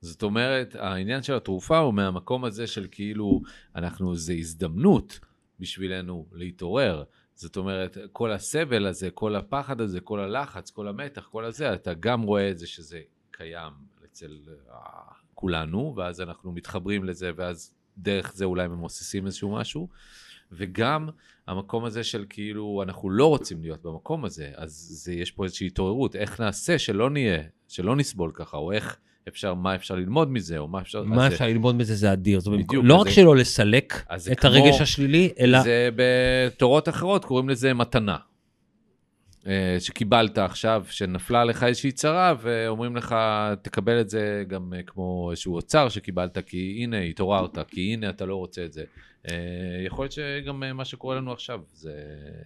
זאת אומרת, העניין של התרופה הוא מהמקום הזה של כאילו, אנחנו, זה הזדמנות בשבילנו להתעורר. זאת אומרת, כל הסבל הזה, כל הפחד הזה, כל הלחץ, כל המתח, כל הזה, אתה גם רואה את זה שזה קיים אצל uh, כולנו, ואז אנחנו מתחברים לזה, ואז דרך זה אולי ממוססים איזשהו משהו, וגם המקום הזה של כאילו, אנחנו לא רוצים להיות במקום הזה, אז זה, יש פה איזושהי התעוררות, איך נעשה שלא נהיה, שלא נסבול ככה, או איך... אפשר, מה אפשר ללמוד מזה, או מה אפשר... מה אפשר זה... ללמוד מזה זה אדיר. זאת אומרת, לא רק זה- שלא לסלק את כמו- הרגש השלילי, אלא... זה בתורות אחרות קוראים לזה מתנה. אה, שקיבלת עכשיו, שנפלה עליך איזושהי צרה, ואומרים לך, תקבל את זה גם אה, כמו איזשהו אוצר שקיבלת, כי הנה, התעוררת, כי הנה, אתה לא רוצה את זה. אה, יכול להיות שגם מה שקורה לנו עכשיו, זה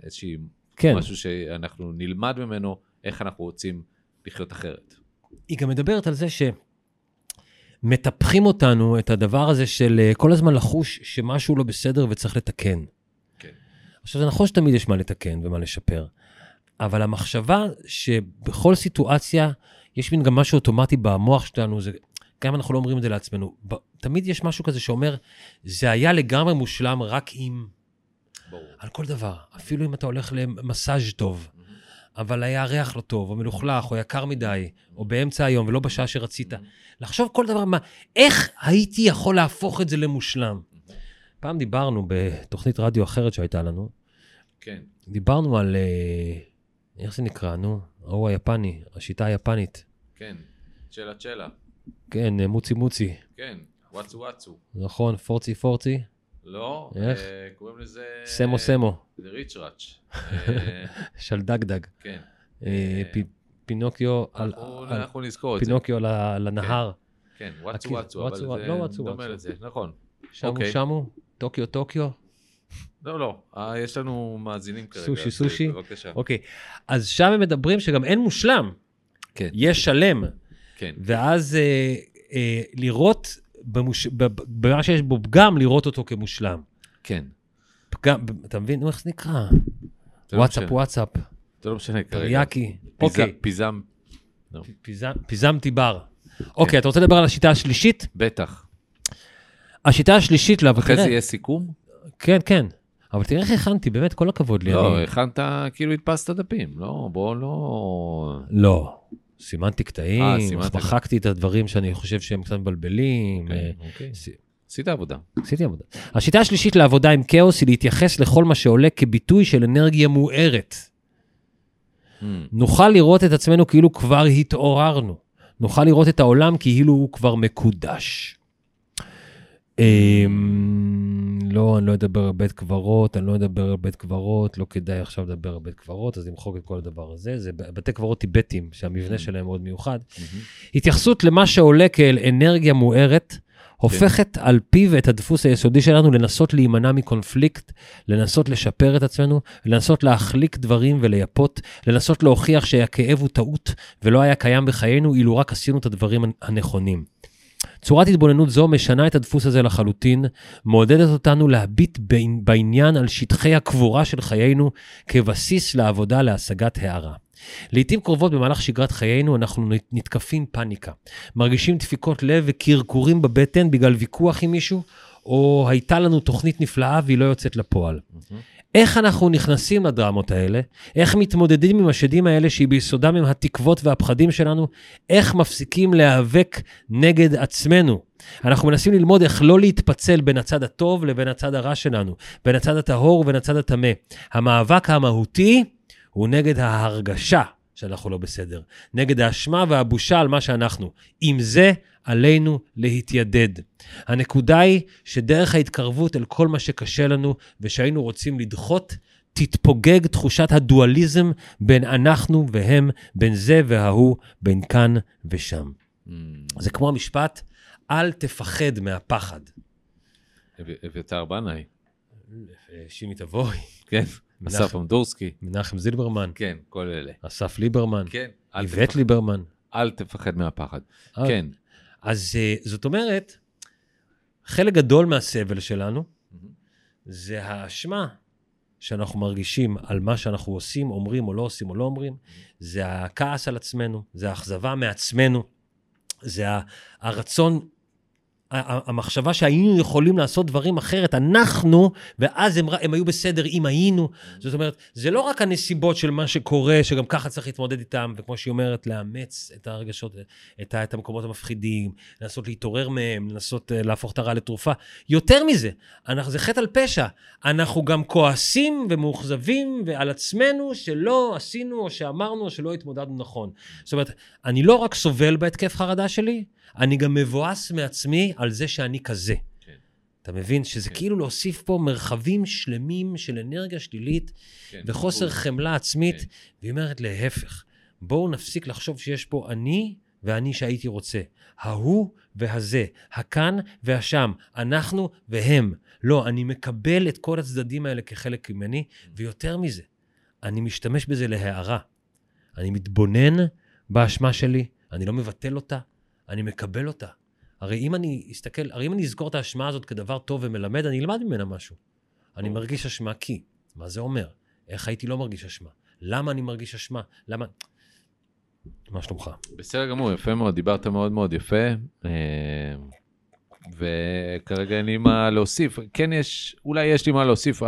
איזושהי, כן. משהו שאנחנו נלמד ממנו, איך אנחנו רוצים לחיות אחרת. היא גם מדברת על זה שמטפחים אותנו את הדבר הזה של אה, כל הזמן לחוש שמשהו לא בסדר וצריך לתקן. כן. עכשיו, זה נכון שתמיד יש מה לתקן ומה לשפר, אבל המחשבה שבכל סיטואציה יש מין גם משהו אוטומטי במוח שלנו, זה, גם אם אנחנו לא אומרים את זה לעצמנו, ב, תמיד יש משהו כזה שאומר, זה היה לגמרי מושלם רק אם, ברור. על כל דבר, אפילו אם אתה הולך למסאז' טוב, אבל היה ריח לא טוב, או מלוכלך, או יקר מדי, או באמצע היום ולא בשעה שרצית. לחשוב כל דבר, מה, איך הייתי יכול להפוך את זה למושלם? פעם דיברנו בתוכנית רדיו אחרת שהייתה לנו, כן. דיברנו על, אה, איך זה נקרא, נו? ההוא היפני, השיטה היפנית. כן. צ'לה צ'לה. כן, אה, מוצי מוצי. כן. וואצו וואצו. נכון, פורצי פורצי, לא, איך? אה, קוראים לזה... סמו סמו, זה ריצ'ראץ'. [LAUGHS] אה, שלדגדג. כן. אה, פי- פינוקיו על- אנחנו על- נזכור את זה. פינוקיו ל- לנהר. כן, וואצו הכי- וואצו, וואצו- אבל לא זה וואצו דומה. לזה, נכון. שמו אוקיי. שמו, טוקיו טוקיו. לא, לא, אה, יש לנו מאזינים כרגע. סושי, סושי. בבקשה. אוקיי, אז שם הם מדברים שגם אין מושלם, כן, יש שלם. כן. ואז אה, אה, לראות במוש... במה שיש בו פגם, לראות אותו כמושלם. כן. פגם, אתה מבין? איך זה נקרא? לא וואטסאפ. וואטסאפ, זה לא משנה כרגע. טריאקי. אוקיי, פיזם, פיזם- פיזמתי בר. אוקיי, אתה רוצה לדבר על השיטה השלישית? בטח. השיטה השלישית, לא, אבל אחרי זה יהיה סיכום? כן, כן. אבל תראה איך הכנתי, באמת, כל הכבוד לי. לא, אני- הכנת, כאילו הדפסת דפים. לא, בוא לא... לא. סימנתי קטעים, אה, סימנת. מחקתי את הדברים שאני חושב שהם קצת מבלבלים. אה, אוקיי. עשית עבודה. עשיתי עבודה. השיטה השלישית לעבודה עם כאוס היא להתייחס לכל מה שעולה כביטוי של אנרגיה מוארת. Hmm, נוכל לראות את עצמנו כאילו כבר התעוררנו. נוכל לראות את העולם כאילו הוא כבר מקודש. אמ, לא, אני לא אדבר על בית קברות, אני לא אדבר על בית קברות, לא כדאי עכשיו לדבר על בית קברות, אז למחוק את כל הדבר הזה. זה בתי קברות טיבטיים, שהמבנה Mm. שלהם מאוד מיוחד. מהמם. התייחסות למה שעולה כאל אנרגיה מוארת, הופכת על פיו את הדפוס היסודי שלנו לנסות להימנע מקונפליקט, לנסות לשפר את עצמנו, לנסות להחליק דברים ולייפות, לנסות להוכיח שהכאב הוא טעות ולא היה קיים בחיינו, אילו רק עשינו את הדברים הנכונים. צורת התבוננות זו משנה את הדפוס הזה לחלוטין, מעודדת אותנו להביט בעניין על שטחי הקבורה של חיינו כבסיס לעבודה להשגת הערה. לעתים קרובות במהלך שגרת חיינו אנחנו נת- נתקפים פאניקה, מרגישים דפיקות לב וקרקורים בבטן בגלל ויכוח עם מישהו, או הייתה לנו תוכנית נפלאה והיא לא יוצאת לפועל. מהמם. איך אנחנו נכנסים לדרמות האלה? איך מתמודדים עם השדים האלה שביסודם הם התקוות והפחדים שלנו? איך מפסיקים להיאבק נגד עצמנו? אנחנו מנסים ללמוד איך לא להתפצל בין הצד הטוב לבין הצד הרע שלנו, בין הצד הטהור ובין הצד הטמא. המאבק המהותי הוא נגד ההרגשה שאנחנו לא בסדר, נגד האשמה והבושה על מה שאנחנו. עם זה עלינו להתיידד. הנקודה היא שדרך ההתקרבות אל כל מה שקשה לנו ושהיינו רוצים לדחות, תתפוגג תחושת הדואליזם בין אנחנו והם, בין זה וההוא, בין כאן ושם. מהמם. זה כמו המשפט, אל תפחד מהפחד. אב- אביתר בנאי, שימי תבואי, כן. [LAUGHS] אסף אמדורסקי, מנחם זילברמן, כן, כל אלה. אסף ליברמן, כן, איווט ליברמן. אל תפחד מהפחד. אה, כן. אז אה, זאת אומרת, חלק גדול מהסבל שלנו. זה האשמה שאנחנו מרגישים על מה שאנחנו עושים, אומרים או לא עושים או לא אומרים, זה הכעס על עצמנו, זה האכזבה מעצמנו, זה הרצון, המחשבה שהיינו יכולים לעשות דברים אחרת, אנחנו, ואז הם, הם היו בסדר אם היינו. זאת אומרת, זה לא רק הנסיבות של מה שקורה, שגם ככה צריך להתמודד איתם, וכמו שהיא אומרת, לאמץ את הרגשות, את, את המקומות המפחידים, לנסות להתעורר מהם, לנסות uh, להפוך את הרע לתרופה. יותר מזה, אנחנו, זה חטא על פשע. אנחנו גם כועסים ומאוכזבים על עצמנו שלא עשינו או שאמרנו או שלא התמודדנו נכון. זאת אומרת, אני לא רק סובל בהתקף חרדה שלי, אני גם מבואס מעצמי על זה שאני כזה. כן. אתה מבין שזה כן. כאילו להוסיף פה מרחבים שלמים של אנרגיה שלילית כן, וחוסר ברור. חמלה עצמית, כן. והיא אומרת להפך, בואו נפסיק לחשוב שיש פה אני ואני שהייתי רוצה. ההוא והזה, הכאן והשם, אנחנו והם. לא, אני מקבל את כל הצדדים האלה כחלק ממני, ויותר מזה, אני משתמש בזה להערה. אני מתבונן באשמה שלי, אני לא מבטל אותה, אני מקבל אותה. הרי אם אני אסתכל, הרי אם אני אזכור את האשמה הזאת כדבר טוב ומלמד, אני אלמד ממנה משהו. אני. מרגיש אשמה כי. מה זה אומר? איך הייתי לא מרגיש אשמה? למה אני מרגיש אשמה? למה... מה שלומך? בסדר גמור, יפה מאוד, דיברת מאוד מאוד יפה, אה, וכרגע אין לי מה להוסיף. כן יש, אולי יש לי מה להוסיף,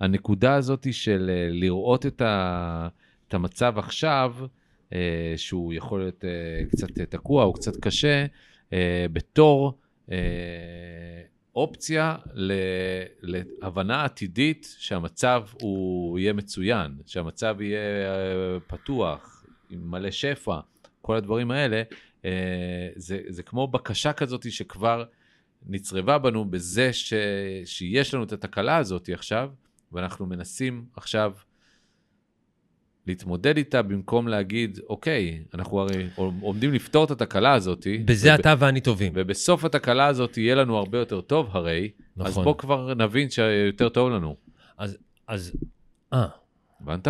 הנקודה הזאת של אה, לראות את, ה, את המצב עכשיו, שהוא יכול להיות אה, קצת תקוע או קצת קשה, אה, בתור אה, אופציה להבנה עתידית שהמצב הוא יהיה מצוין, שהמצב יהיה אה, פתוח, עם מלא שפע, כל הדברים האלה, אה, זה, זה כמו בקשה כזאת שכבר נצרבה בנו בזה ש, שיש לנו את התקלה הזאת עכשיו, ואנחנו מנסים עכשיו להתמודד איתה במקום להגיד, אוקיי, אנחנו הרי עומדים לפתור את התקלה הזאת. בזה וב- אתה ואני טובים. ובסוף התקלה הזאת יהיה לנו הרבה יותר טוב הרי, אז נכון. בוא כבר נבין שיותר טוב לנו. אז, אה, הבנת?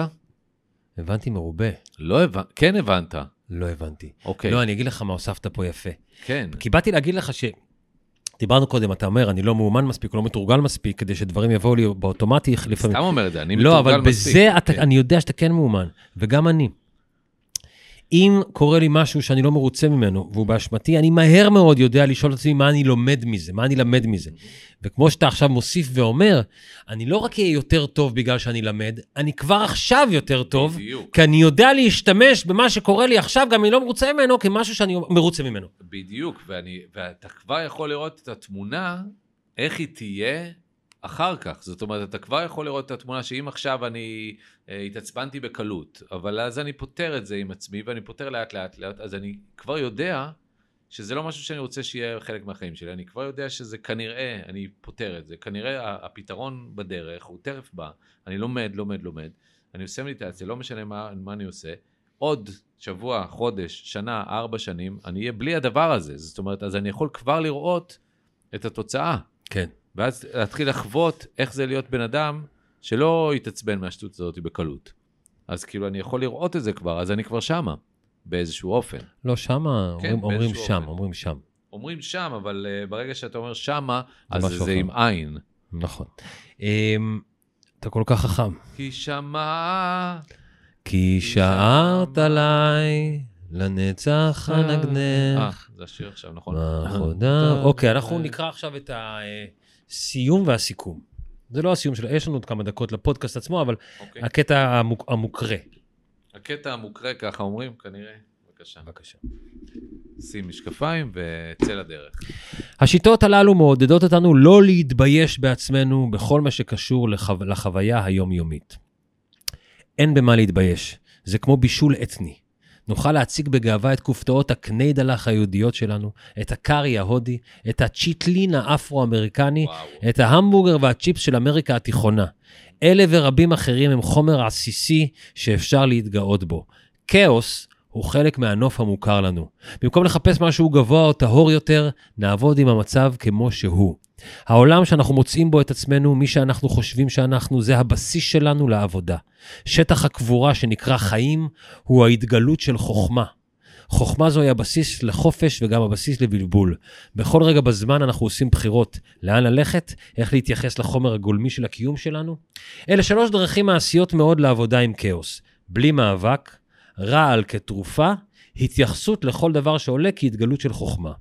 הבנתי מרובה. לא הבנת, כן הבנת. לא הבנתי. אוקיי, לא, אני אגיד לך מה הוספת פה יפה. כן. כי באתי להגיד לך ש... דיברנו קודם, אתה אומר, אני לא מאומן מספיק, לא מתורגל מספיק, כדי שדברים יבואו לי באוטומטי לפעמים. סתם אומר את זה, אני לא, מתורגל אבל מספיק. בזה אתה, כן. אני יודע שאתה כן מאומן, וגם אני. אם קורה לי משהו שאני לא מרוצה ממנו, והוא באשמתי, אני מהר מאוד יודע לשאול את עצמי מה אני לומד מזה, מה אני למד מזה. וכמו שאתה עכשיו מוסיף ואומר, אני לא רק אהיה יותר טוב בגלל שאני למד, אני כבר עכשיו יותר טוב, בדיוק, כי אני יודע להשתמש במה שקורה לי עכשיו, גם אם אני לא מרוצה ממנו, כמשהו שאני מרוצה ממנו. בדיוק, ואני, ואתה כבר יכול לראות את התמונה, איך היא תהיה אחר כך. זאת אומרת, אתה כבר יכול לראות את התמונה שאם עכשיו אני אה, התעצבנתי בקלות, אבל אז אני פותר את זה עם עצמי, ואני פותר לאט לאט לאט, אז אני כבר יודע שזה לא משהו שאני רוצה שיהיה חלק מהחיים שלי, אני כבר יודע שזה כנראה, אני פותר את זה, כנראה הפתרון בדרך, הוא תכף בא, אני לומד, לומד, לומד, אני עושה מדיטציה, לא משנה מה, מה אני עושה, עוד שבוע, חודש, שנה, ארבע שנים, אני אהיה בלי הדבר הזה, זאת אומרת, אז אני יכול כבר לראות את התוצאה, כן. ואז להתחיל לחוות איך זה להיות בן אדם שלא יתעצבן מהשטות הזאת בקלות. אז כאילו, אני יכול לראות את זה כבר, אז אני כבר שמה, באיזשהו אופן. לא, שמה, אומרים, אומרים באיזשהו שם, אופן. אומרים שם. אומרים שם, אבל uh, ברגע שאתה אומר שמה, זה אז זה אחר. עם עין. נכון. אמ, אתה כל כך חכם. כי שמה... כי שערת עליי, לנצח אה, אנגנך. זה השיר עכשיו, נכון? בעבודה. אוקיי, אנחנו נקרא עכשיו את הסיום והסיכום. זה לא הסיום שלו, יש לנו עוד כמה דקות לפודקאסט עצמו, אבל אוקיי. הקטע המוק- המוקרא. הקטע המוקרא, ככה אומרים, כנראה. בבקשה. בבקשה. שים משקפיים וצא לדרך. השיטות הללו מעודדות אותנו לא להתבייש בעצמנו בכל מה שקשור לחו... לחוויה היומיומית. אין במה להתבייש, זה כמו בישול אתני. נוכל להציג בגאווה את כופתאות הקניידלח היהודיות שלנו, את הקארי ההודי, את הצ'יטלין האפרו-אמריקני, וואו. את ההמבורגר והצ'יפס של אמריקה התיכונה. אלה ורבים אחרים הם חומר עסיסי שאפשר להתגאות בו. כאוס הוא חלק מהנוף המוכר לנו. במקום לחפש משהו גבוה או טהור יותר, נעבוד עם המצב כמו שהוא. העולם שאנחנו מוצאים בו את עצמנו, מי שאנחנו חושבים שאנחנו, זה הבסיס שלנו לעבודה. שטח הקבורה שנקרא חיים הוא ההתגלות של חוכמה. חוכמה זוהי הבסיס לחופש וגם הבסיס לבלבול. בכל רגע בזמן אנחנו עושים בחירות. לאן ללכת? איך להתייחס לחומר הגולמי של הקיום שלנו? אלה שלוש דרכים מעשיות מאוד לעבודה עם כאוס. בלי מאבק, רעל כתרופה, התייחסות לכל דבר שעולה כהתגלות של חוכמה.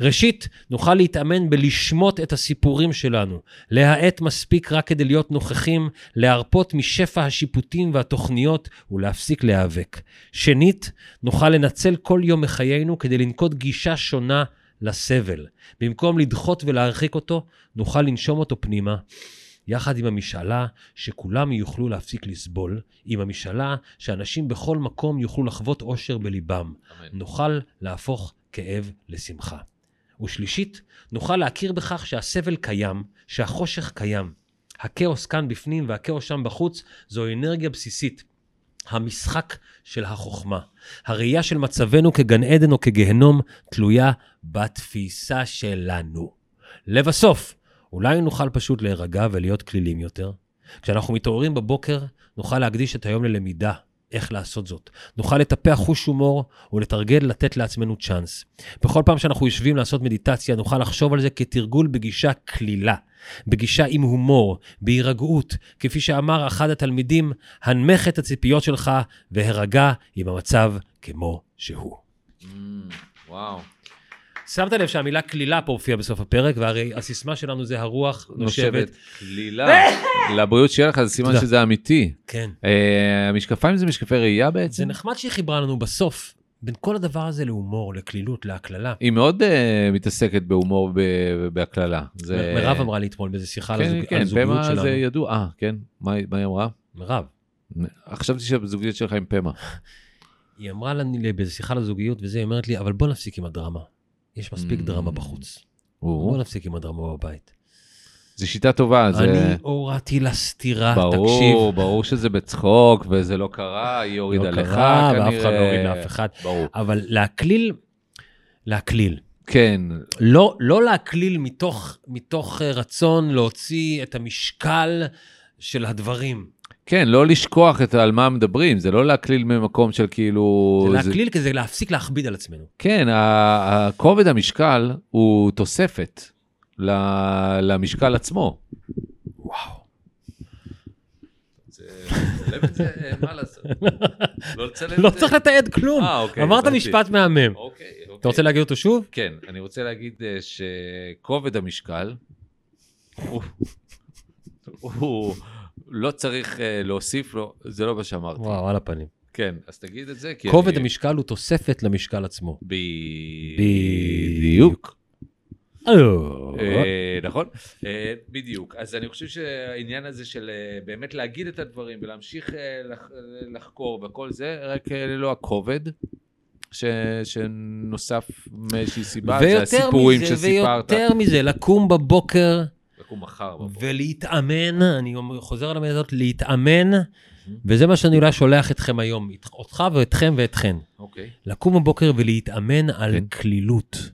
ראשית, נוכל להתאמן בלשמוט את הסיפורים שלנו, להאט מספיק רק כדי להיות נוכחים, להרפות משפע השיפוטים והתוכניות ולהפסיק להיאבק. שנית, נוכל לנצל כל יום מחיינו כדי לנקוט גישה שונה לסבל. במקום לדחות ולהרחיק אותו, נוכל לנשום אותו פנימה. יחד עם המשאלה שכולם יוכלו להפסיק לסבול, עם המשאלה שאנשים בכל מקום יוכלו לחוות אושר בליבם. אמן. נוכל להפוך כאב לשמחה. ושלישית, נוכל להכיר בכך שהסבל קיים, שהחושך קיים. הכאוס כאן בפנים והכאוס שם בחוץ זו אנרגיה בסיסית. המשחק של החוכמה. הראייה של מצבנו כגן עדן או כגיהנום תלויה בתפיסה שלנו. לבסוף, אולי נוכל פשוט להירגע ולהיות כלילים יותר? כשאנחנו מתעוררים בבוקר, נוכל להקדיש את היום ללמידה, איך לעשות זאת. נוכל לטפח חוש הומור ולתרגל לתת לעצמנו צ'אנס. בכל פעם שאנחנו יושבים לעשות מדיטציה, נוכל לחשוב על זה כתרגול בגישה קלילה, בגישה עם הומור, בהירגעות, כפי שאמר אחד התלמידים, הנמך את הציפיות שלך והירגע עם המצב כמו שהוא. Mm, וואו. שמת לב שהמילה קלילה פה הופיעה בסוף הפרק, והרי הסיסמה שלנו זה הרוח נושבת. קלילה. [LAUGHS] לבריאות שיהיה לך, זה סימן. שזה אמיתי. כן. אה, המשקפיים זה משקפי ראייה זה בעצם? נחמד שהיא חיברה לנו בסוף, בין כל הדבר הזה להומור, לקלילות, להקללה. היא מאוד אה, מתעסקת בהומור ב- בהקללה. זה- מירב אמרה לי אתמול באיזו שיחה על כן, הזוג- על כן, הזוגיות פמה שלנו. זה ידוע. אה, כן? מה מה היא אמרה? מירב. חשבתי שהזוגיות שלך עם פמה. היא אמרה לי באיזו שיחה על הזוגיות וזה, היא אומרת לי, אבל בוא נפסיק עם הדרמה. יש מספיק. דרמה בחוץ. בוא נפסיק עם הדרמה בבית. זו שיטה טובה, זה... אני הורדתי לה סטירה, תקשיב. ברור, ברור שזה בצחוק וזה לא קרה, היא הורידה לא לך קרה, כנראה. ואף אחד לא הוריד לאף אחד. ברור. אבל להקליל, להקליל. כן, לא, לא להקליל מתוך, מתוך אה, רצון להוציא את המשקל של הדברים. כן, לא לשכוח את על מה מדברים, זה לא להקליל ממקום של כאילו... זה להקליל כזה להפסיק להכביד על עצמנו. כן, ה- הכובד המשקל הוא תוספת ל- למשקל עצמו. וואו. לצלם את זה, מה לעשות? לא לצלם לא צריך לתעד כלום. אה, אוקיי, אמרת. משפט מהמם. אוקיי, אוקיי. אתה רוצה להגיד אותו שוב? כן, אני רוצה להגיד אה, שכובד המשקל, הוא לא צריך אה, להוסיף לו, זה לא מה שאמרתי. וואו, על הפנים. כן, אז תגיד את זה, כי כובד אני- המשקל הוא תוספת למשקל עצמו. בדיוק. אה, אה, נכון? בדיוק. אז אני חושב שהעניין הזה של באמת להגיד את הדברים ולהמשיך לח- לחקור וכל זה, רק ללא הכובד, ש... שנוסף מאיזושהי סיבה, זה הסיפורים מזה, שסיפרת. ויותר מזה, לקום בבוקר לקום מחר בבוקר. ולהתאמן, אני חוזר על המילה הזאת, להתאמן, וזה מה שאני אולי שולח אתכם היום, אותך ואתכם ואתכן. אוקיי. לקום בבוקר ולהתאמן על כן. קלילות.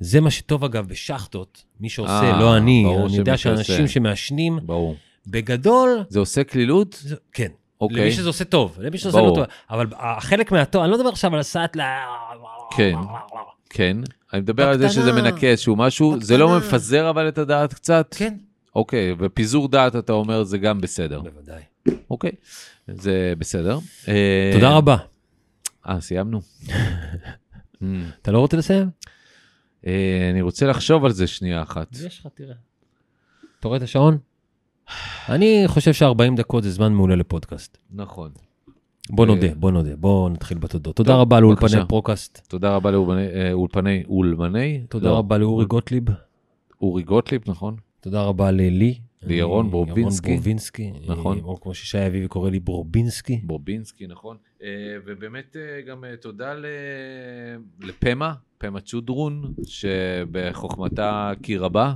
זה מה שטוב אגב בשחטות, מי שעושה, אה, לא אני, אני יודע. שאנשים שמעשנים, ברור. בגדול, זה עושה קלילות? זה- כן. אוקיי. למי שזה עושה טוב, למי שזה עושה לא. טוב. אבל החלק מהטוב, אני לא מדבר עכשיו על הסעת ל... כן. כן. אני מדבר על זה בקטנה. שזה מנקה איזשהו משהו, זה לא בקטנה. מפזר אבל את הדעת קצת? כן. אוקיי, ופיזור דעת אתה אומר זה גם בסדר. בוודאי. אוקיי, זה בסדר. אה, תודה רבה. אה, סיימנו? [LAUGHS] אתה לא רוצה לסיים? אה, אני רוצה לחשוב על זה שנייה אחת. יש לך, תראה. אתה רואה את השעון? [SIGHS] אני חושב ש-40 דקות זה זמן מעולה לפודקאסט. נכון. בוא אה, נודה, בוא נודה, בוא נתחיל בתודות. תודה רבה לאולפני. פרוקאסט. תודה רבה לאולפני, אה, אולמני? תודה לא, רבה לאורי גוטליב. אורי גוטליב, נכון? תודה רבה ללי. לירון ברובינסקי. ירון ברובינסקי. נכון. או כמו ששי אביבי קורא לי ברבינסקי. בובינסקי, נכון. אה, ובאמת גם תודה לפמה, פמה צ'ודרון, שבחוכמתה כי רבה.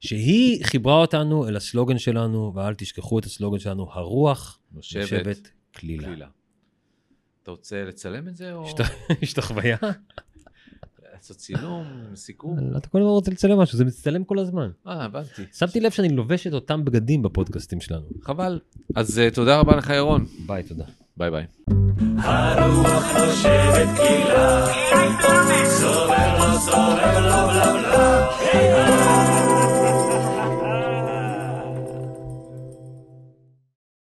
שהיא חיברה אותנו אל הסלוגן שלנו, ואל תשכחו את הסלוגן שלנו, הרוח נושבת כלילה. אתה רוצה לצלם את זה או יש את- החוויה? [LAUGHS] לעשות צילום, סיכום? אתה כל הזמן רוצה לצלם משהו, זה מצטלם כל הזמן. אה, הבנתי. שמתי לב שאני לובש את אותם בגדים בפודקאסטים שלנו. חבל. אז אה, תודה רבה לך, ירון. ביי, תודה. ביי ביי. הרוח נושבת קהילה, סובב לו, סובב לו, בלה בלה,